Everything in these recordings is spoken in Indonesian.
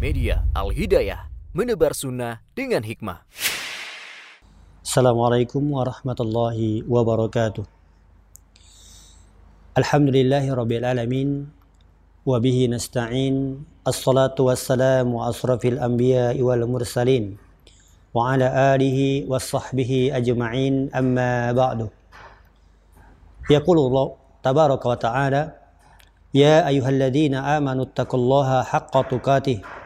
Media Al-Hidayah, menebar sunnah dengan hikmah. Assalamualaikum warahmatullahi wabarakatuh. Alhamdulillahi rabbil alamin wa nasta'in as-salatu wassalamu asrafil anbiya'i wal mursalin wa ala alihi wa sahbihi ajma'in amma ba'du. Tabaraka wa ta'ala Ya ayyuhalladzina amanu taqullaha haqqa tuqatih wa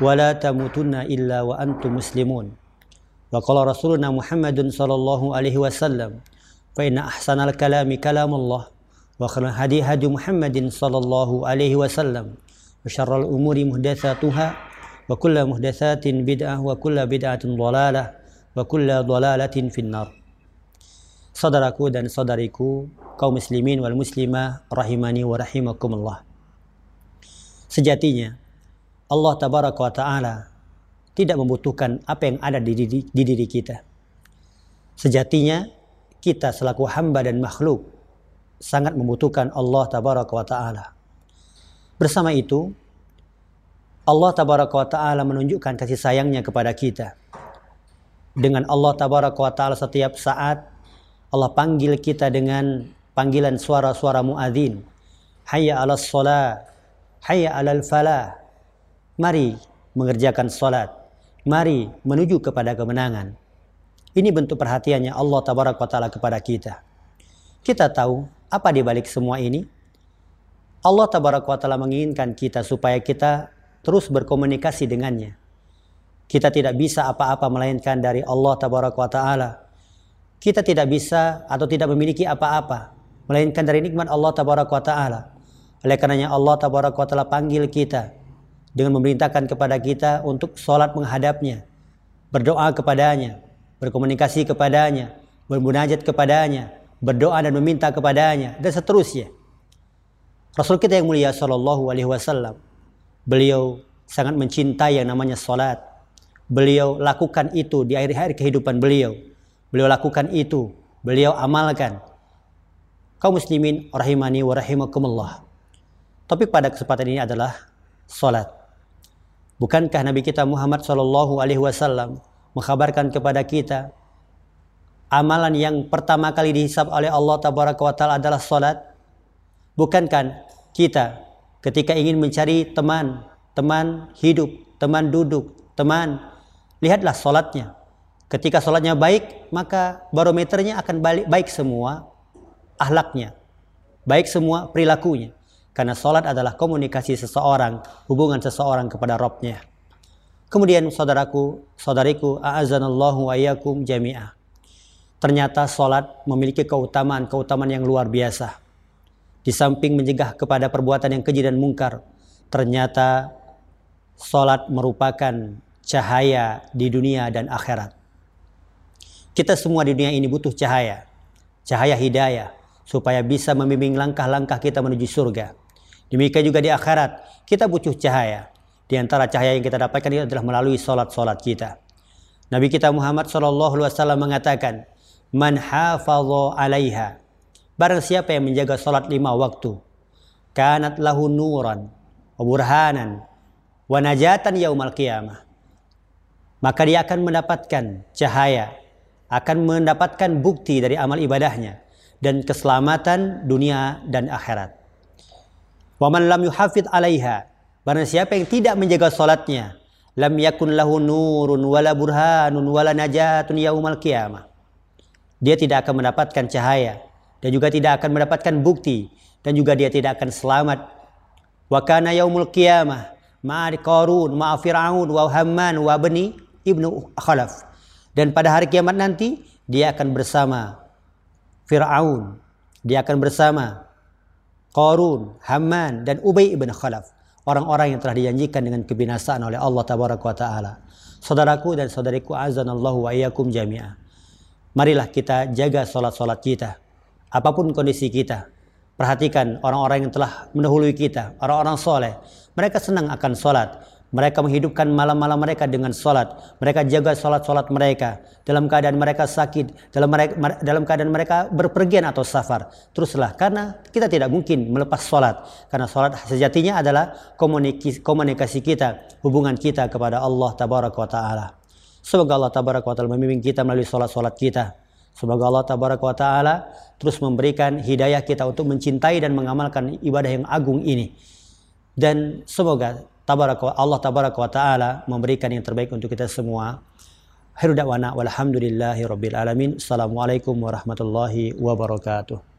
ولا تموتن إلا وأنتم مسلمون وقال رسولنا محمد صلى الله عليه وسلم فإن أحسن الكلام كلام الله وخير الهدي هدي محمد صلى الله عليه وسلم وشر الأمور محدثاتها وكل محدثات بدعة وكل بدعة ضلالة وكل ضلالة في النار صدرك dan صدرك kaum muslimin wal muslimah rahimani wa rahimakumullah. Sejatinya Allah tabaraka wa taala tidak membutuhkan apa yang ada di diri, di diri kita. Sejatinya kita selaku hamba dan makhluk sangat membutuhkan Allah tabaraka wa taala. Bersama itu Allah tabaraka wa taala menunjukkan kasih sayangnya kepada kita. Dengan Allah tabaraka wa taala setiap saat Allah panggil kita dengan panggilan suara-suara muadzin. Hayya 'alas shalah, hayya 'alal falah. Mari mengerjakan salat. Mari menuju kepada kemenangan. Ini bentuk perhatiannya Allah tabaraka taala kepada kita. Kita tahu apa di balik semua ini? Allah tabaraka taala menginginkan kita supaya kita terus berkomunikasi dengannya. Kita tidak bisa apa-apa melainkan dari Allah tabaraka taala. Kita tidak bisa atau tidak memiliki apa-apa melainkan dari nikmat Allah tabaraka taala. Oleh karenanya Allah tabaraka taala panggil kita dengan memerintahkan kepada kita untuk sholat menghadapnya, berdoa kepadanya, berkomunikasi kepadanya, bermunajat kepadanya, berdoa dan meminta kepadanya, dan seterusnya. Rasul kita yang mulia Shallallahu Alaihi Wasallam, beliau sangat mencintai yang namanya sholat. Beliau lakukan itu di akhir-akhir kehidupan beliau. Beliau lakukan itu, beliau amalkan. Kaum muslimin rahimani wa rahimakumullah. Topik pada kesempatan ini adalah sholat. Bukankah Nabi kita Muhammad Shallallahu Alaihi Wasallam mengkabarkan kepada kita amalan yang pertama kali dihisab oleh Allah Tabaraka wa Taala adalah salat? Bukankah kita ketika ingin mencari teman, teman hidup, teman duduk, teman, lihatlah salatnya. Ketika salatnya baik, maka barometernya akan balik baik semua ahlaknya, baik semua perilakunya. Karena sholat adalah komunikasi seseorang, hubungan seseorang kepada Robnya. Kemudian saudaraku, saudariku, a'azanallahu wa iyyakum jami'ah. Ternyata sholat memiliki keutamaan-keutamaan yang luar biasa. Di samping mencegah kepada perbuatan yang keji dan mungkar, ternyata sholat merupakan cahaya di dunia dan akhirat. Kita semua di dunia ini butuh cahaya, cahaya hidayah, supaya bisa membimbing langkah-langkah kita menuju surga. Demikian juga di akhirat, kita butuh cahaya. Di antara cahaya yang kita dapatkan ini adalah melalui solat-solat kita. Nabi kita Muhammad SAW mengatakan, Man hafadho alaiha. Barang siapa yang menjaga solat lima waktu. Kanat lahu nuran, wa burhanan, wa najatan yaumal qiyamah. Maka dia akan mendapatkan cahaya, akan mendapatkan bukti dari amal ibadahnya dan keselamatan dunia dan akhirat. Waman lam yuhafid alaiha. Barang siapa yang tidak menjaga salatnya, lam yakun lahu nurun wala burhanun wala najatun yaumal qiyamah. Dia tidak akan mendapatkan cahaya dan juga tidak akan mendapatkan bukti dan juga dia tidak akan selamat. Wa kana yaumul qiyamah ma'a Qarun ma'a Fir'aun wa Haman wa bani ibnu Khalaf. Dan pada hari kiamat nanti dia akan bersama Fir'aun. Dia akan bersama Qarun, Haman, dan Ubay ibn Khalaf. Orang-orang yang telah dijanjikan dengan kebinasaan oleh Allah Tabaraka wa Ta'ala. Saudaraku dan saudariku azanallahu wa iyyakum jami'ah. Marilah kita jaga solat-solat kita. Apa pun kondisi kita. Perhatikan orang-orang yang telah mendahului kita. Orang-orang soleh. Mereka senang akan solat. Mereka menghidupkan malam-malam mereka dengan sholat. Mereka jaga sholat-sholat mereka. Dalam keadaan mereka sakit. Dalam, mereka, dalam keadaan mereka berpergian atau safar. Teruslah. Karena kita tidak mungkin melepas sholat. Karena sholat sejatinya adalah komunikasi, kita. Hubungan kita kepada Allah Tabaraka wa Ta'ala. Semoga Allah Tabaraka wa Ta'ala memimpin kita melalui sholat-sholat kita. Semoga Allah Tabaraka wa Ta'ala terus memberikan hidayah kita untuk mencintai dan mengamalkan ibadah yang agung ini. Dan semoga tabaraka Allah Tabaraka wa Ta'ala memberikan yang terbaik untuk kita semua. Khairu da'wana walhamdulillahi rabbil alamin. Assalamualaikum warahmatullahi wabarakatuh.